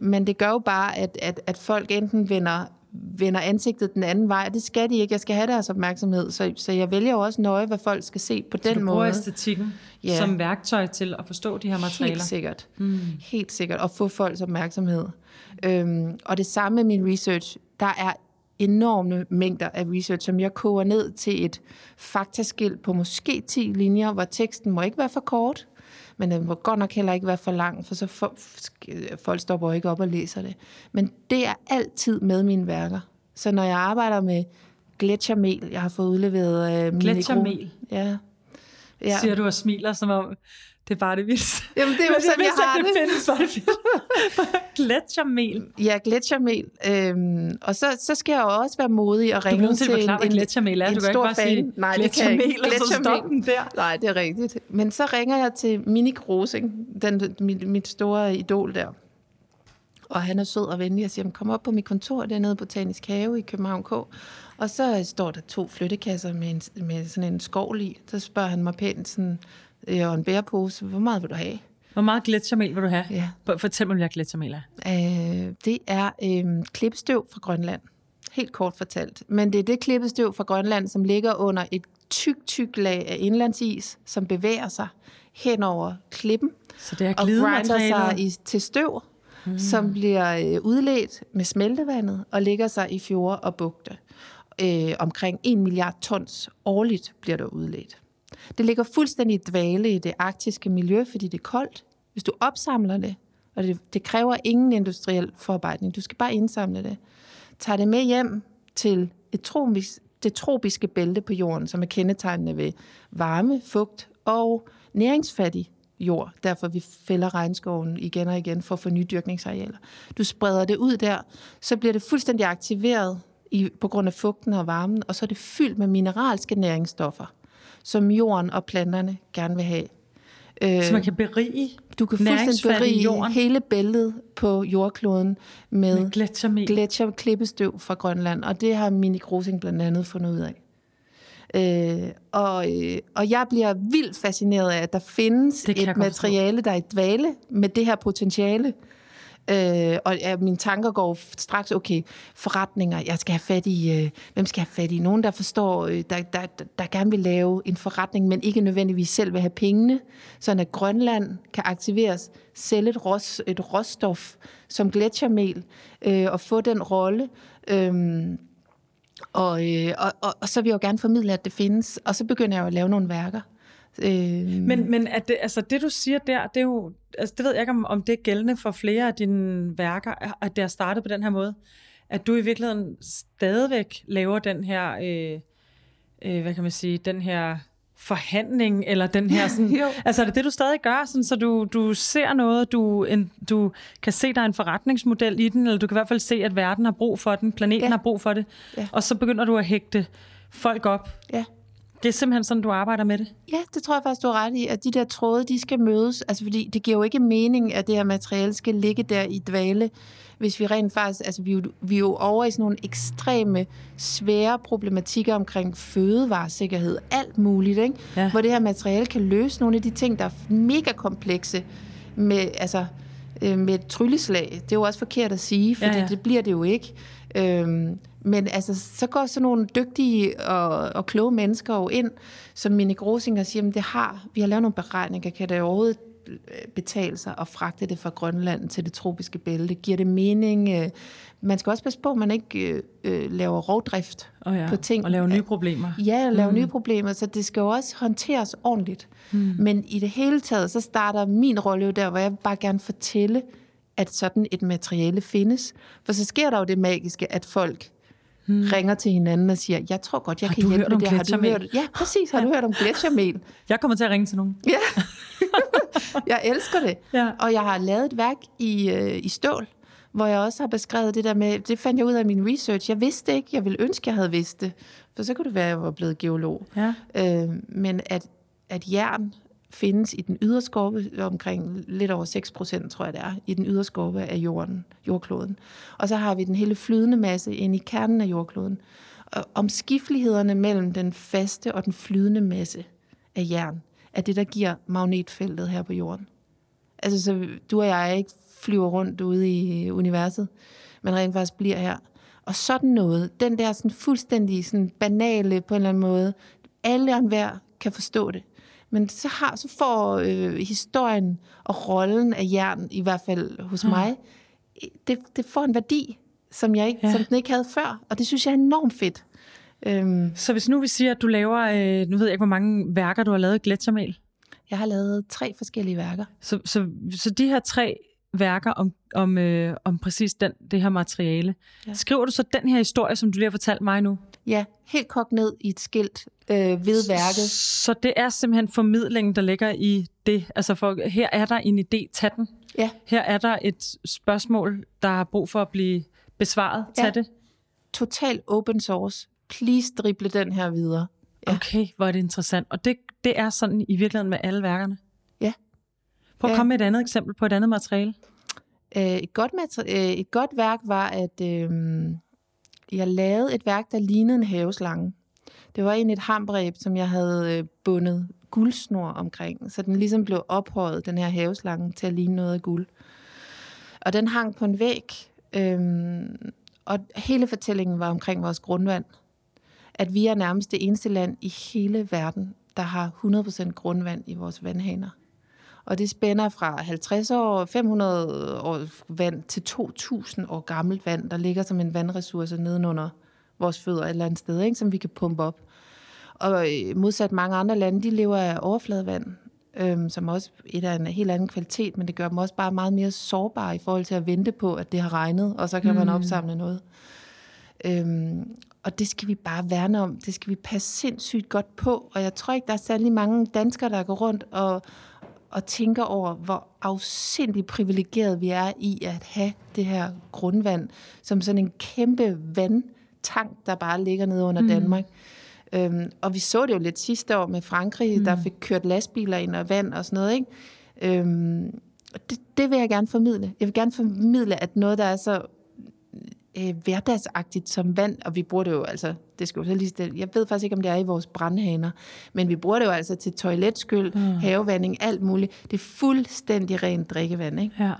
men det gør jo bare, at, at, at folk enten vender, vender ansigtet den anden vej, og det skal de ikke. Jeg skal have deres opmærksomhed, så, så jeg vælger jo også nøje, hvad folk skal se på så den du måde. æstetikken ja. som værktøj til at forstå de her materialer? Helt sikkert. Mm. Helt sikkert. Og få folks opmærksomhed. Øhm, og det samme med min research. Der er enorme mængder af research, som jeg koger ned til et faktaskilt på måske 10 linjer, hvor teksten må ikke være for kort, men den må godt nok heller ikke være for lang, for så for, folk stopper ikke op og læser det. Men det er altid med mine værker. Så når jeg arbejder med gletschermel, jeg har fået udleveret øh, Gletschermel? Ja. ja. Siger du og smiler, som om det er bare det vildeste. Jamen, det er jo sådan, jeg, jeg har det. det findes, var det gletschermel. Ja, gletschermel. Øhm, og så, så skal jeg jo også være modig og ringe til, til en, en, gletschermel er. En du kan ikke bare fan. sige Nej, det kan ikke. og så stop den der. Nej, det er rigtigt. Men så ringer jeg til Minik Rosing, den, mit, mit store idol der. Og han er sød og venlig og siger, kom op på mit kontor dernede på Botanisk Have i København K. Og så står der to flyttekasser med, en, med sådan en skovl i. Så spørger han mig pænt sådan, og en bærepose, hvor meget vil du have? Hvor meget gletsjermel vil du have? Ja. For- Fortæl mig, hvad gletsjermel er. Øh, det er øh, klippestøv fra Grønland. Helt kort fortalt. Men det er det klippestøv fra Grønland, som ligger under et tyk, tyk lag af indlandsis, som bevæger sig hen over klippen Så det er og grinder sig i, til støv, mm. som bliver øh, udledt med smeltevandet og ligger sig i fjorde og bugte. Øh, omkring 1 milliard tons årligt bliver der udledt. Det ligger fuldstændig dvale i det arktiske miljø, fordi det er koldt. Hvis du opsamler det, og det, det kræver ingen industriel forarbejdning, du skal bare indsamle det, tager det med hjem til et tropisk, det tropiske bælte på jorden, som er kendetegnende ved varme, fugt og næringsfattig jord. Derfor vi fælder regnskoven igen og igen for at få nye dyrkningsarealer. Du spreder det ud der, så bliver det fuldstændig aktiveret i, på grund af fugten og varmen, og så er det fyldt med mineralske næringsstoffer, som jorden og planterne gerne vil have. Øh, Så man kan berige du kan fuldstændig berige jorden. hele bæltet på jordkloden med, med gletsjermel. gletsjer klippestøv fra Grønland, og det har Mini Grosing blandt andet fundet ud af. Øh, og, øh, og jeg bliver vildt fascineret af, at der findes et materiale, der er i dvale med det her potentiale. Øh, og ja, mine tanker går straks, okay, forretninger, jeg skal have fat i, øh, hvem skal jeg have fat i? Nogen, der forstår, øh, der, der, der gerne vil lave en forretning, men ikke nødvendigvis selv vil have pengene, sådan at Grønland kan aktiveres, sælge et, ros, et råstof som gletsjermel, øh, og få den rolle. Øh, og, øh, og, og, og så vil jeg jo gerne formidle, at det findes, og så begynder jeg jo at lave nogle værker. Øh, Men, men at det, altså det, du siger der, det er jo, altså det ved jeg ikke, om, om det er gældende for flere af dine værker, at det har startet på den her måde. At du i virkeligheden stadigvæk laver den her, øh, øh, hvad kan man sige, den her forhandling, eller den her *laughs* sådan, altså er det det, du stadig gør, sådan, så du, du ser noget, du, en, du kan se, der er en forretningsmodel i den, eller du kan i hvert fald se, at verden har brug for den, planeten Ja. har brug for det, Ja. og så begynder du at hægte folk op. ja. Det er simpelthen sådan, du arbejder med det. Ja, det tror jeg faktisk, du har ret i, at de der tråde, de skal mødes. Altså, fordi det giver jo ikke mening, at det her materiale skal ligge der i dvale, hvis vi rent faktisk, altså vi, er jo- vi er jo over i sådan nogle ekstreme, svære problematikker omkring fødevaresikkerhed, alt muligt, ikke? Ja. hvor det her materiale kan løse nogle af de ting, der er mega komplekse med, altså, øh, med et trylleslag. Det er jo også forkert at sige, for Ja, ja, ja. det bliver det jo ikke. Øhm, men altså, så går sådan nogle dygtige og, og kloge mennesker jo ind, som Mine Grosing og siger, at det har, vi har lavet nogle beregninger, kan det overhovedet øh, betale sig at fragte det fra Grønland til det tropiske bælte? Giver det mening? Øh, Man skal også passe på, at man ikke øh, øh, laver rovdrift Oh ja. på ting. Og lave nye problemer. Ja, lave mm. nye problemer, så det skal jo også håndteres ordentligt. Mm. Men i det hele taget, så starter min rolle jo der, hvor jeg bare gerne fortælle, at sådan et materiale findes. For så sker der jo det magiske, at folk hmm. ringer til hinanden og siger, jeg tror godt, jeg Har kan hjælpe dig om. Har du gletsjermel?" hørt? Ja, præcis. Har du hørt om gletsjermel? *laughs* Jeg kommer til at ringe til nogen. *laughs* Ja, *laughs* jeg elsker det. Ja. Og jeg har lavet et værk i, øh, i stål, hvor jeg også har beskrevet det der med, det fandt jeg ud af min research. Jeg vidste ikke, jeg ville ønske, jeg havde vidst det. For så kunne det være, at jeg var blevet geolog. Ja. Øh, men at, at jern findes i den yderskorpe, omkring lidt over 6 procent, tror jeg det er, i den yderskorpe af jorden, jordkloden. Og så har vi den hele flydende masse inde i kernen af jordkloden. Og omskiftelighederne mellem den faste og den flydende masse af jern, er det, der giver magnetfeltet her på jorden. Altså, så du og jeg ikke flyver rundt ude i øh, universet, men rent faktisk bliver her. Og sådan noget, den der sådan fuldstændig sådan banale på en eller anden måde, alle og enhver kan forstå det. Men så, har, så får øh, historien og rollen af jern, i hvert fald hos hmm. mig, det, det får en værdi, som, jeg ikke, Ja. ja. som den ikke havde før. Og det synes jeg er enormt fedt. Øhm, Så hvis nu vi siger, at du laver, øh, nu ved jeg ikke, hvor mange værker du har lavet i gletsjermel. jeg har lavet tre forskellige værker. Så, så, så de her tre værker om, om, øh, om præcis den, det her materiale. Ja. Ja. Skriver du så den her historie, som du lige har fortalt mig nu? Ja, helt kogt ned i et skilt øh, ved værket. Så det er simpelthen formidlingen, der ligger i det. Altså for, her er der en idé, tag den. Ja, Her er der et spørgsmål, der har brug for at blive besvaret. Tag Ja. det. total open source. Please drible den her videre. Ja. Okay, hvor er det interessant. Og det, det er sådan i virkeligheden med alle værkerne. Ja. Prøv at Ja. komme med et andet eksempel på et andet materiale. Øh, et, godt øh, et godt værk var, at øh, jeg lavede et værk, der lignede en haveslange. Det var egentlig et hambræb, som jeg havde øh, bundet guldsnor omkring, så den ligesom blev ophøjet, den her haveslange, til at ligne noget af guld. Og den hang på en væg, øhm, og hele fortællingen var omkring vores grundvand. At vi er nærmest det eneste land i hele verden, der har 100% grundvand i vores vandhaner. Og det spænder fra 50 år, 500 år vand til 2000 år gammelt vand, der ligger som en vandressource nedenunder vores fødder et eller andet sted, ikke, som vi kan pumpe op. Og øh, modsat mange andre lande, de lever af overfladevand, øhm, som også et af en helt anden kvalitet, men det gør dem også bare meget mere sårbare i forhold til at vente på, at det har regnet, og så kan mm. man opsamle noget. Øhm, og det skal vi bare værne om. Det skal vi passe sindssygt godt på. Og jeg tror ikke, der er særlig mange danskere, der går rundt og, og tænker over, hvor afsindigt privilegeret vi er i at have det her grundvand, som sådan en kæmpe vandtank, der bare ligger nede under mm. Danmark. Øhm, og vi så det jo lidt sidste år med Frankrig, mm. der fik kørt lastbiler ind og vand og sådan noget. Ikke? Øhm, det, det vil jeg gerne formidle. Jeg vil gerne formidle, at noget, der er så øh, hverdagsagtigt som vand, og vi bruger det jo altså, det skal jo så lige stille, jeg ved faktisk ikke, om det er i vores brandhaner, men vi bruger det jo altså til toiletskyld, mm. havevanding, alt muligt. Det er fuldstændig rent drikkevand, ikke? Ja.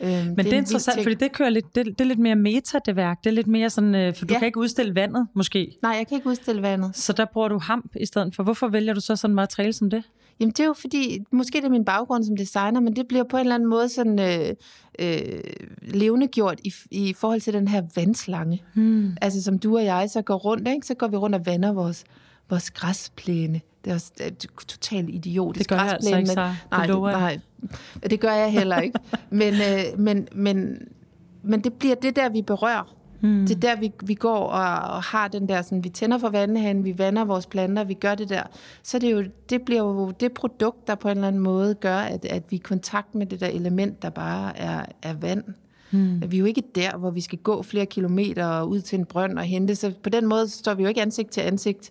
Øhm, Men det er, det er interessant, fordi det kører lidt, det, det er lidt mere meta, det værk. Det er lidt mere sådan, øh, for du ja. kan ikke udstille vandet, måske. Nej, jeg kan ikke udstille vandet. Så der bruger du hamp i stedet for. Hvorfor vælger du så sådan materiale som det? Jamen det er jo fordi, måske det er min baggrund som designer, men det bliver på en eller anden måde sådan øh, øh, levendegjort i, i forhold til den her vandslange. Hmm. Altså som du og jeg så går rundt, ikke? så går vi rundt og vander vores, vores græsplæne. Det er også det er totalt idiotisk. Det gør jeg altså ikke, så. Nej, det, nej, det gør jeg heller ikke. men, øh, men, men, men det bliver det der, vi berører. Mm. Det er der, vi, vi går og, og har den der, sådan, vi tænder for vandhanen, vi vander vores planter, vi gør det der. Så det, er jo, det bliver jo det produkt, der på en eller anden måde gør, at, at vi er i kontakt med det der element, der bare er, er vand. Mm. Vi er jo ikke der, hvor vi skal gå flere kilometer ud til en brønd og hente. Så på den måde står vi jo ikke ansigt til ansigt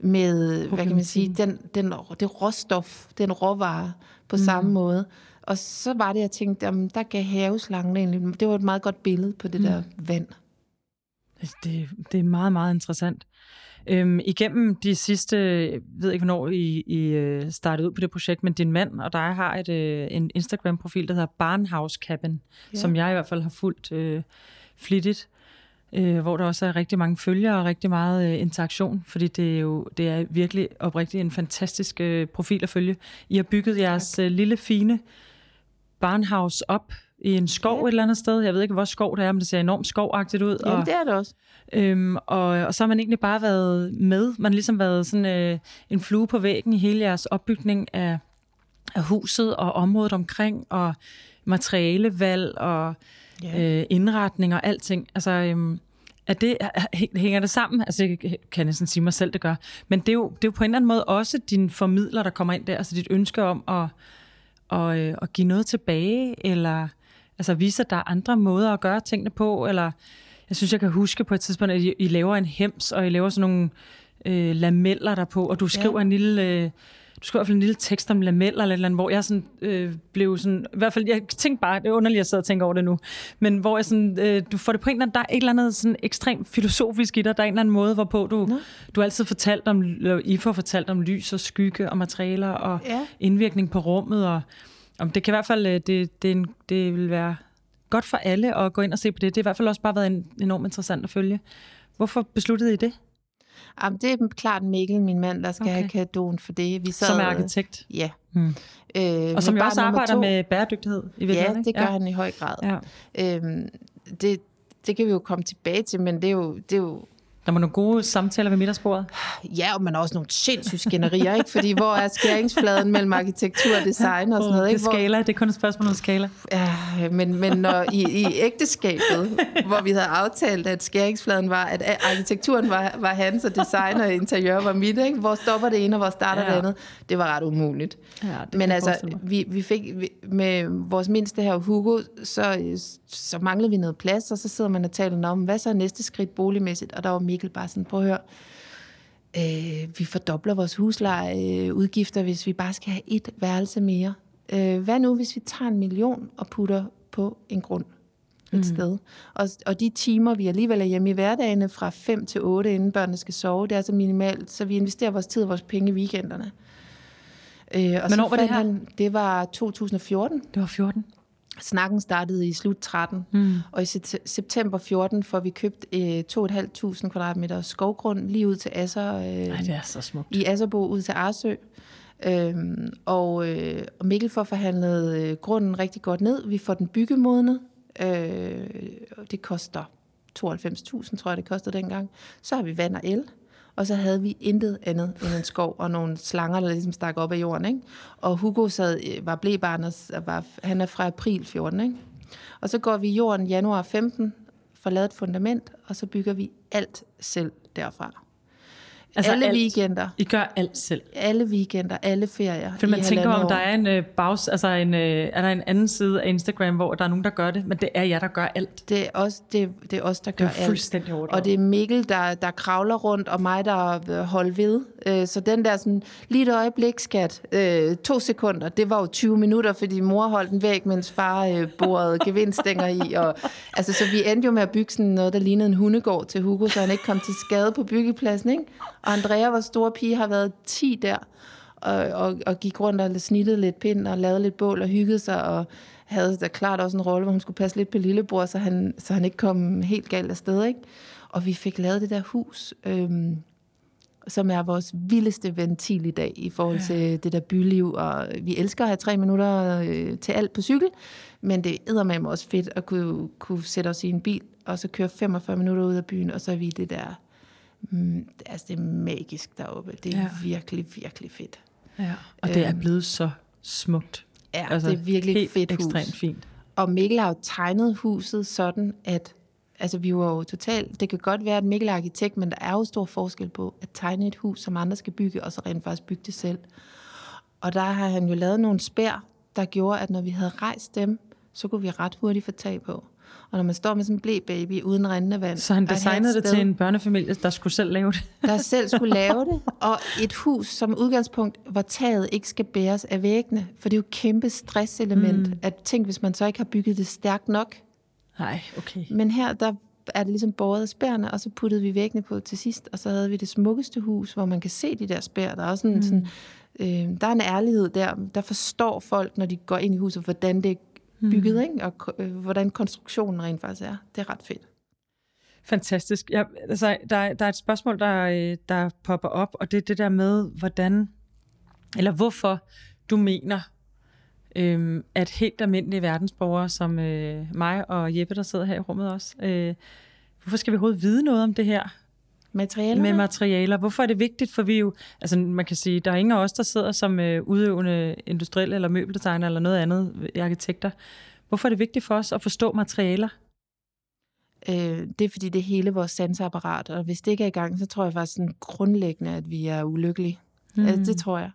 med, hvad kan man sige, den, den, det råstof, den råvare på mm. samme måde. Og så var det, jeg tænkte, jamen, der gav haveslangen egentlig, det var et meget godt billede på det mm. der vand. Det, det er meget, meget interessant. Øhm, igennem de sidste, jeg ved ikke, hvornår I, I øh, startede ud på det projekt, men din mand og dig har et, øh, en Instagram-profil, der hedder Barnhouse Cabin, ja. som jeg i hvert fald har fulgt øh, flittigt, øh, hvor der også er rigtig mange følgere og rigtig meget øh, interaktion, fordi det er jo det er virkelig oprigtigt en fantastisk øh, profil at følge. I har bygget jeres øh, lille, fine barnhouse op i en skov ja. et eller andet sted. Jeg ved ikke, hvor skov det er, men det ser enormt skovagtigt ud. Ja, det er det også. Øhm, og, og så har man egentlig bare været med. Man har ligesom været sådan øh, en flue på væggen i hele jeres opbygning af, af huset og området omkring, og materialevalg og ja. øh, indretning og alting. Altså, øhm, er det, hænger det sammen? Altså, jeg kan næsten sige mig selv, det gør. Men det er, jo, det er jo på en eller anden måde også din formidler, der kommer ind der. Altså dit ønske om at, og, øh, at give noget tilbage, eller altså vise, at der er andre måder at gøre tingene på, eller jeg synes, jeg kan huske på et tidspunkt, at I, I laver en hems, og I laver sådan nogle øh, lameller der på, og du skriver ja. en lille... Øh, du skriver i hvert fald en lille tekst om lameller eller, eller andet, hvor jeg sådan, øh, blev sådan, i hvert fald, jeg tænkte bare, det er underligt at sidde og tænke over det nu, men hvor jeg sådan, øh, du får det på en eller anden, der er et eller andet sådan ekstremt filosofisk i dig, der er en eller anden måde, hvorpå du, ja. du altid fortalt om, eller I får fortalt om lys og skygge og materialer og ja. indvirkning på rummet, og om det kan i hvert fald, øh, det, det, det vil være godt for alle at gå ind og se på det. Det har i hvert fald også bare været enormt interessant at følge. Hvorfor besluttede I det? Jamen, det er klart Mikkel, min mand, der skal okay. have kadoen for det. Vi sad, som er arkitekt? Ja. Hmm. Øh, og som jo også arbejder to. med bæredygtighed i virkeligheden, Ja, det gør ja. han i høj grad. Ja. Øhm, det, det kan vi jo komme tilbage til, men det er jo, det er jo der var nogle gode samtaler ved middagsbordet. Ja, og man har også nogle sindssyge skænderier, ikke? Fordi hvor er skæringsfladen mellem arkitektur og design og sådan noget, ikke? Det skala, det er kun et spørgsmål om skala. Ja, men, men når i, i ægteskabet, *laughs* hvor vi havde aftalt, at skæringsfladen var, at arkitekturen var, var hans, og design og interiør var mit, ikke? Hvor stopper det ene, og hvor starter ja. det andet? Det var ret umuligt. Ja, men altså, vi, vi fik vi, med vores mindste her, Hugo, så, så manglede vi noget plads, og så sidder man og taler om, hvad så er næste skridt boligmæssigt? Og der var Mikkel bare sådan, prøv at høre, øh, vi fordobler vores huslejeudgifter, hvis vi bare skal have et værelse mere. Øh, hvad nu, hvis vi tager en million og putter på en grund? et mm. sted. Og, og de timer, vi alligevel er hjemme i hverdagene fra 5 til 8, inden børnene skal sove, det er så minimalt, så vi investerer vores tid og vores penge i weekenderne. Øh, og Hvornår var det her? Han, det var 2014. Det var 14. Snakken startede i slut 13, mm. og i september 14 får vi købt øh, 2.500 kvadratmeter skovgrund lige ud til Asser. Øh, Ej, det er så smukt. I Asserbo ud til Arsø. Øhm, og, øh, og Mikkel får forhandlet øh, grunden rigtig godt ned. Vi får den byggemodnet. Øh, det koster 92.000, tror jeg, det kostede dengang. Så har vi vand og el. Og så havde vi intet andet end en skov og nogle slanger, der ligesom stak op af jorden. Ikke? Og Hugo sad, øh, var blæbarn, og var, han er fra april 14. Ikke? Og så går vi i jorden januar 15, får lavet et fundament, og så bygger vi alt selv derfra. Altså alle alt. weekender. I gør alt selv? Alle weekender, alle ferier. For man tænker om, der er en uh, bags, altså en, uh, er der en anden side af Instagram, hvor der er nogen, der gør det, men det er jer, der gør alt. Det er os, det, det er os der gør alt. Det er fuldstændig alt. Og det er Mikkel, der, der kravler rundt, og mig, der holder ved. Uh, så den der sådan, lige et øjeblik, skat, uh, to sekunder, det var jo 20 minutter, fordi mor holdt den væk, mens far uh, borede *laughs* gevinststænger i. Og, altså, så vi endte jo med at bygge sådan noget, der lignede en hundegård til Hugo, så han ikke kom til skade på byggepladsen, ikke? Og Andrea, vores store pige, har været 10 der, og, og, og gik rundt og snittede lidt pind og lavede lidt bål og hyggede sig, og havde da klart også en rolle, hvor hun skulle passe lidt på lillebror, så han, så han ikke kom helt galt afsted. Ikke? Og vi fik lavet det der hus, øhm, som er vores vildeste ventil i dag i forhold til ja. det der byliv. Og vi elsker at have tre minutter øh, til alt på cykel, men det er med også fedt at kunne, kunne sætte os i en bil, og så køre 45 minutter ud af byen, og så er vi det der mm, altså det er magisk deroppe. Det er ja. virkelig, virkelig fedt. Ja. Og det er øhm, blevet så smukt. Ja, altså, det er virkelig helt fedt hus. ekstremt fint. Og Mikkel har jo tegnet huset sådan, at altså vi var jo totalt, det kan godt være, at Mikkel er arkitekt, men der er jo stor forskel på at tegne et hus, som andre skal bygge, og så rent faktisk bygge det selv. Og der har han jo lavet nogle spær, der gjorde, at når vi havde rejst dem, så kunne vi ret hurtigt få tag på. Og når man står med sådan en blæ baby uden rendende vand. Så han designede det til en børnefamilie, der skulle selv lave det? Der selv skulle lave det. *laughs* Og et hus som udgangspunkt, hvor taget ikke skal bæres af væggene. For det er jo et kæmpe stresselement. Mm. At tænk, hvis man så ikke har bygget det stærkt nok. Nej, okay. Men her, der er det ligesom båret af spærene, og så puttede vi væggene på til sidst, og så havde vi det smukkeste hus, hvor man kan se de der spær. Der er også sådan, mm. sådan øh, der er en ærlighed der. Der forstår folk, når de går ind i huset, hvordan det bygget, mm. ikke? og øh, hvordan konstruktionen rent faktisk er. Det er ret fedt. Fantastisk. Ja, altså, der, der er et spørgsmål, der, øh, der popper op, og det er det der med, hvordan, eller hvorfor du mener, øhm, at helt almindelige verdensborgere, som øh, mig og Jeppe, der sidder her i rummet også, øh, hvorfor skal vi overhovedet vide noget om det her? Materialer? Med materialer. Hvorfor er det vigtigt? For vi jo, altså man kan sige, der er ingen af os, der sidder som øh, udøvende industrielle eller møbeldesigner eller noget andet arkitekter. Hvorfor er det vigtigt for os at forstå materialer? Øh, det er fordi, det er hele vores sansapparat, og hvis det ikke er i gang, så tror jeg faktisk sådan grundlæggende, at vi er ulykkelige. Mm. Altså, det tror jeg.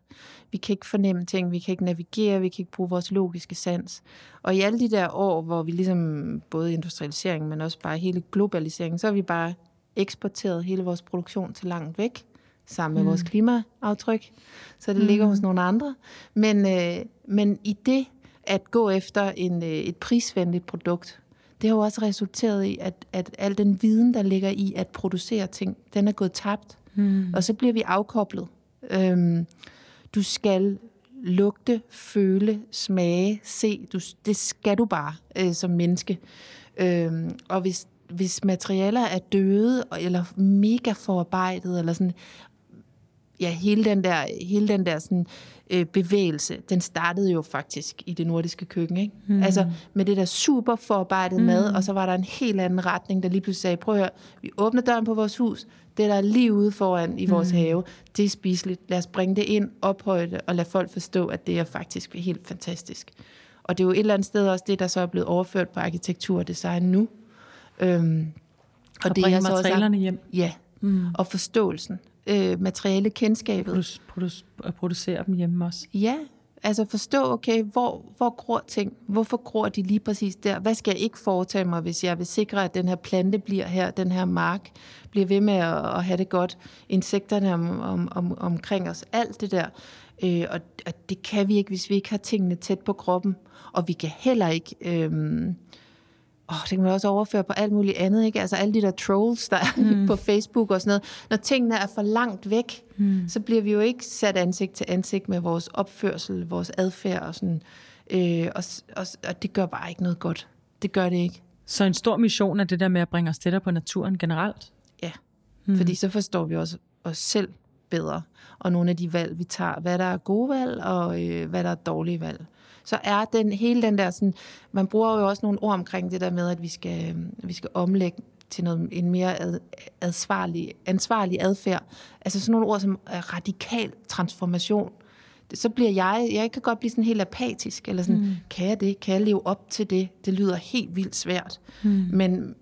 Vi kan ikke fornemme ting, vi kan ikke navigere, vi kan ikke bruge vores logiske sans. Og i alle de der år, hvor vi ligesom, både industrialisering, men også bare hele globaliseringen, så er vi bare eksporteret hele vores produktion til langt væk, sammen med mm. vores klimaaftryk, så det mm. ligger hos nogle andre. Men, øh, men i det at gå efter en, øh, et prisvenligt produkt, det har jo også resulteret i, at, at al den viden, der ligger i at producere ting, den er gået tabt. Mm. Og så bliver vi afkoblet. Øhm, du skal lugte, føle, smage, se. Du, det skal du bare øh, som menneske. Øhm, og hvis hvis materialer er døde, eller mega forarbejdet, eller sådan, ja, hele den der, hele den der sådan, øh, bevægelse, den startede jo faktisk i det nordiske køkken, ikke? Mm. Altså med det der super forarbejdet mm. mad, og så var der en helt anden retning, der lige pludselig sagde, prøv at høre, vi åbner døren på vores hus, det der er lige ude foran i vores mm. have, det er spiseligt. Lad os bringe det ind, ophøje det, og lad folk forstå, at det er faktisk helt fantastisk. Og det er jo et eller andet sted også det, der så er blevet overført på arkitektur og design nu. Øhm, og, og det er materialerne hjem. Ja, mm. og forståelsen. Øh, materiale kendskabet. Produce, produce, producere dem hjemme også. Ja, altså forstå, okay, hvor, hvor gror ting? Hvorfor gror de lige præcis der? Hvad skal jeg ikke foretage mig, hvis jeg vil sikre, at den her plante bliver her, den her mark bliver ved med at, at have det godt? Insekterne om, om, om, omkring os, alt det der. Øh, og, og det kan vi ikke, hvis vi ikke har tingene tæt på kroppen. Og vi kan heller ikke... Øh, åh, det kan man også overføre på alt muligt andet, ikke? Altså alle de der trolls, der er mm. *laughs* på Facebook og sådan noget. Når tingene er for langt væk, mm. så bliver vi jo ikke sat ansigt til ansigt med vores opførsel, vores adfærd og sådan. Øh, og, og, og det gør bare ikke noget godt. Det gør det ikke. Så en stor mission er det der med at bringe os tættere på naturen generelt? Ja, mm. fordi så forstår vi også os selv bedre, og nogle af de valg, vi tager, hvad der er gode valg, og øh, hvad der er dårlige valg. Så er den hele den der sådan, man bruger jo også nogle ord omkring det der med, at vi skal, vi skal omlægge til noget, en mere ad, ansvarlig, ansvarlig adfærd. Altså sådan nogle ord som radikal transformation. Så bliver jeg, jeg kan godt blive sådan helt apatisk, eller sådan, mm. kan jeg det? Kan jeg leve op til det? Det lyder helt vildt svært. Mm. Men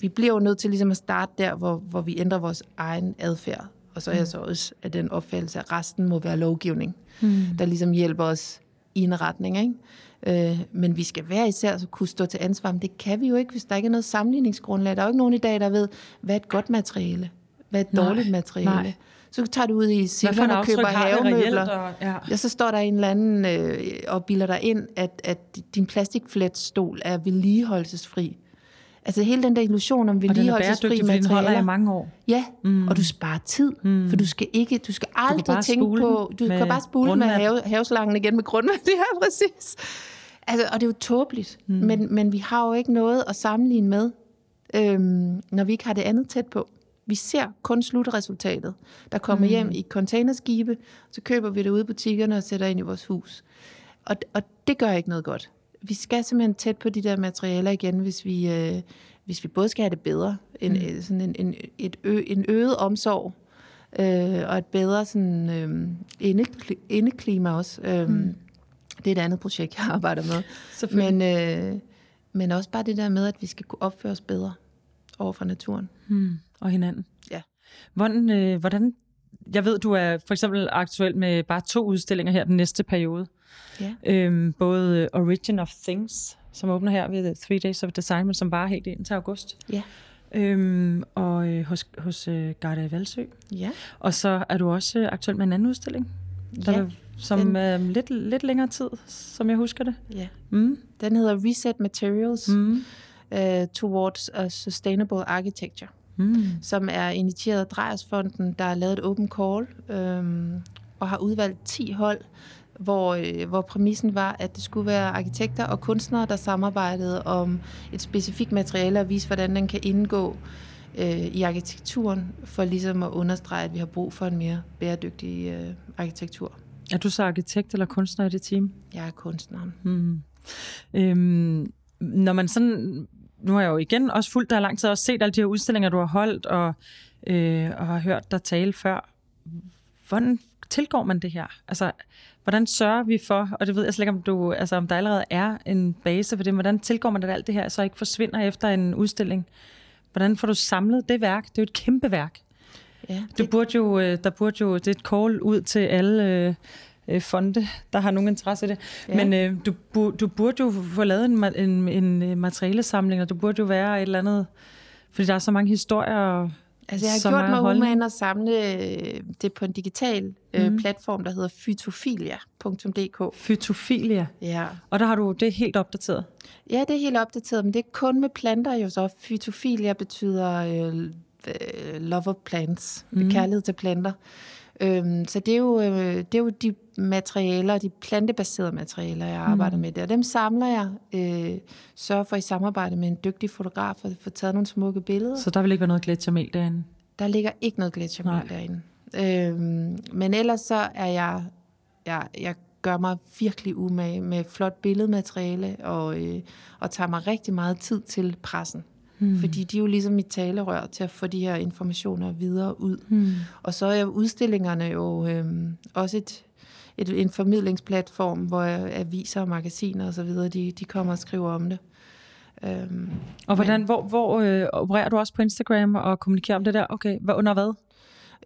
vi bliver jo nødt til ligesom at starte der, hvor, hvor vi ændrer vores egen adfærd. Og så er jeg så også af den opfattelse, at resten må være lovgivning, mm. der ligesom hjælper os i en retning. Ikke? Øh, men vi skal være især så kunne stå til ansvar, men det kan vi jo ikke, hvis der ikke er noget sammenligningsgrundlag. Der er jo ikke nogen i dag, der ved, hvad er et godt materiale, hvad er et dårligt nej, materiale. Nej. Så tager du ud i Silvan og køber havemøbler. Og, ja. ja. så står der en eller anden øh, og bilder dig ind, at, at din plastikfletstol er vedligeholdelsesfri. Altså hele den der illusion om vedligeholdelsesfri materialer. Og den holder i mange år. Ja, mm. og du sparer tid, mm. for du skal ikke, du skal aldrig du tænke på, du kan bare spule med have, haveslangen igen med grundvand. *laughs* Det er præcis. Altså, og det er jo tåbeligt, mm. men, men vi har jo ikke noget at sammenligne med, øhm, når vi ikke har det andet tæt på. Vi ser kun slutresultatet, der kommer mm. hjem i containerskibe, så køber vi det ude i butikkerne og sætter ind i vores hus. Og, og det gør ikke noget godt vi skal simpelthen tæt på de der materialer igen, hvis vi, øh, hvis vi både skal have det bedre, en, mm. Øh, sådan en, en, et ø, en øget omsorg, øh, og et bedre sådan, øh, indeklima også. Øh, mm. Det er et andet projekt, *laughs* jeg arbejder med. Men, øh, men også bare det der med, at vi skal kunne opføre os bedre over for naturen. Mm. Og hinanden. Ja. Hvordan, øh, hvordan, jeg ved, du er for eksempel aktuel med bare to udstillinger her den næste periode. Ja. Øhm, både Origin of Things, som åbner her ved Three Days of Design, men som bare helt ind til august. Ja. Øhm, og øh, hos, hos øh, Garda Valsø. Ja. Og så er du også aktuel med en anden udstilling, der ja, som er øh, lidt, lidt længere tid, som jeg husker det. Ja. Mm. Den hedder Reset Materials mm. uh, Towards a Sustainable Architecture. Mm. som er initieret af Drejersfonden, der har lavet et open call øhm, og har udvalgt 10 hold, hvor, øh, hvor præmissen var, at det skulle være arkitekter og kunstnere, der samarbejdede om et specifikt materiale og vise, hvordan den kan indgå øh, i arkitekturen, for ligesom at understrege, at vi har brug for en mere bæredygtig øh, arkitektur. Er du så arkitekt eller kunstner i det team? Jeg er kunstneren. Mm. Øhm, når man sådan, nu har jeg jo igen også fulgt dig lang tid, og også set alle de her udstillinger, du har holdt, og, øh, og har hørt dig tale før. Hvordan tilgår man det her? Altså, hvordan sørger vi for, og det ved jeg slet ikke, om, du, altså, om der allerede er en base for det, hvordan tilgår man, at alt det her så ikke forsvinder efter en udstilling? Hvordan får du samlet det værk? Det er jo et kæmpe værk. Ja, det... Du burde jo, øh, der burde jo, det er et call ud til alle øh, øh, fonde, der har nogen interesse i det. Ja. Men øh, du, du burde jo få lavet en, en, en materialesamling, og du burde jo være et eller andet, fordi der er så mange historier Altså, jeg har gjort mig umagen at samle øh, det på en digital øh, mm. platform, der hedder fytofilia.dk. Fytofilia? Ja. Og der har du det helt opdateret? Ja, det er helt opdateret, men det er kun med planter jo så. Fytofilia betyder øh, love of plants, mm. kærlighed til planter. Øhm, så det er, jo, øh, det er jo de materialer, de plantebaserede materialer, jeg arbejder mm. med der. Dem samler jeg, øh, sørger for i samarbejde med en dygtig fotograf at få taget nogle smukke billeder. Så der vil ikke være noget gletsjermel derinde? Der ligger ikke noget gletsjermel derinde. Øhm, men ellers så er jeg, jeg, jeg gør mig virkelig umage med flot billedmateriale og, øh, og tager mig rigtig meget tid til pressen. Mm. Fordi de er jo ligesom mit talerør til at få de her informationer videre ud. Mm. Og så er udstillingerne jo øh, også et, et, en formidlingsplatform, hvor aviser og magasiner osv., de, de kommer og skriver om det. Øhm, og hvordan, men, hvor, hvor øh, opererer du også på Instagram og kommunikerer om det der? Okay, hvad, under hvad?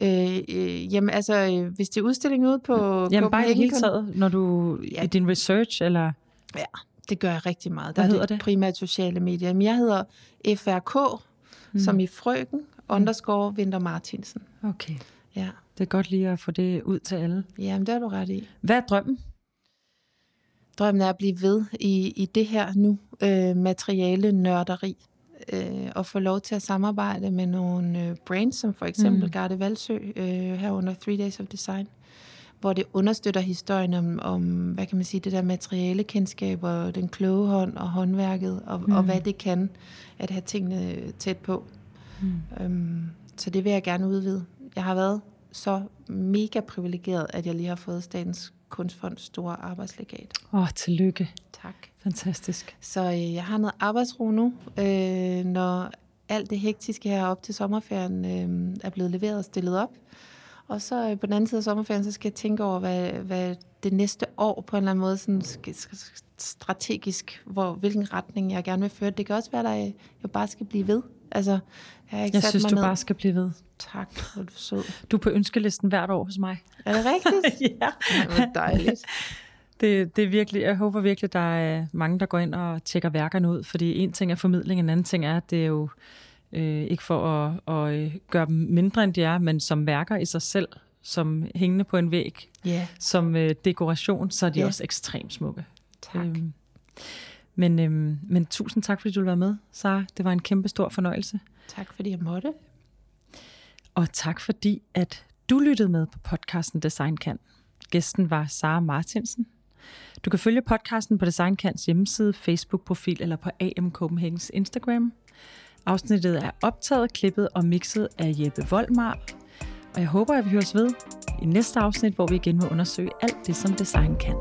Øh, øh, jamen altså, øh, hvis det er udstilling ude på... Jamen bare i hele taget, når du... Ja. I din research, eller... Ja, det gør jeg rigtig meget. Der Hvad hedder det? det? Primært sociale medier. Men jeg hedder FRK, mm. som i frøken, mm. underscore Vinter Martinsen. Okay. Ja. Det er godt lige at få det ud til alle. Jamen, det har du ret i. Hvad er drømmen? drømmen er at blive ved i, i det her nu, øh, materiale nørderi, øh, og få lov til at samarbejde med nogle øh, brands, som for eksempel mm. Garde Valsø, øh, herunder Three Days of Design, hvor det understøtter historien om, om, hvad kan man sige, det der materialekendskab og den kloge hånd og håndværket, og, mm. og hvad det kan at have tingene tæt på. Mm. Øhm, så det vil jeg gerne udvide. Jeg har været så mega privilegeret, at jeg lige har fået Statens Kunstfonds store arbejdslegat. Åh, oh, tillykke. Tak. Fantastisk. Så øh, jeg har noget arbejdsro nu, øh, når alt det hektiske her op til sommerferien øh, er blevet leveret og stillet op. Og så øh, på den anden side af sommerferien, så skal jeg tænke over, hvad, hvad det næste år på en eller anden måde sådan strategisk, hvor, hvilken retning jeg gerne vil føre. Det kan også være, at jeg bare skal blive ved. Altså, jeg har ikke jeg sat synes, mig du ned. bare skal blive ved. Tak, hvor du sød. Du er på ønskelisten hvert år hos mig. Er det rigtigt? *laughs* ja. Det var dejligt. Det, det er virkelig, jeg håber virkelig, der er mange, der går ind og tjekker værkerne ud, fordi en ting er formidling, en anden ting er, at det er jo øh, ikke for at, at øh, gøre dem mindre, end de er, men som værker i sig selv, som hængende på en væg, yeah. som øh, dekoration, så er de yeah. også ekstremt smukke. Tak. Øhm, men, øhm, men tusind tak, fordi du være med, Sara. Det var en kæmpe stor fornøjelse. Tak, fordi jeg måtte. Og tak, fordi at du lyttede med på podcasten Design Kan. Gæsten var Sara Martinsen. Du kan følge podcasten på Design Kans hjemmeside, Facebook-profil eller på AM Copenhagens Instagram. Afsnittet er optaget, klippet og mixet af Jeppe Voldmar. Og jeg håber, at vi høres ved i næste afsnit, hvor vi igen vil undersøge alt det, som design kan.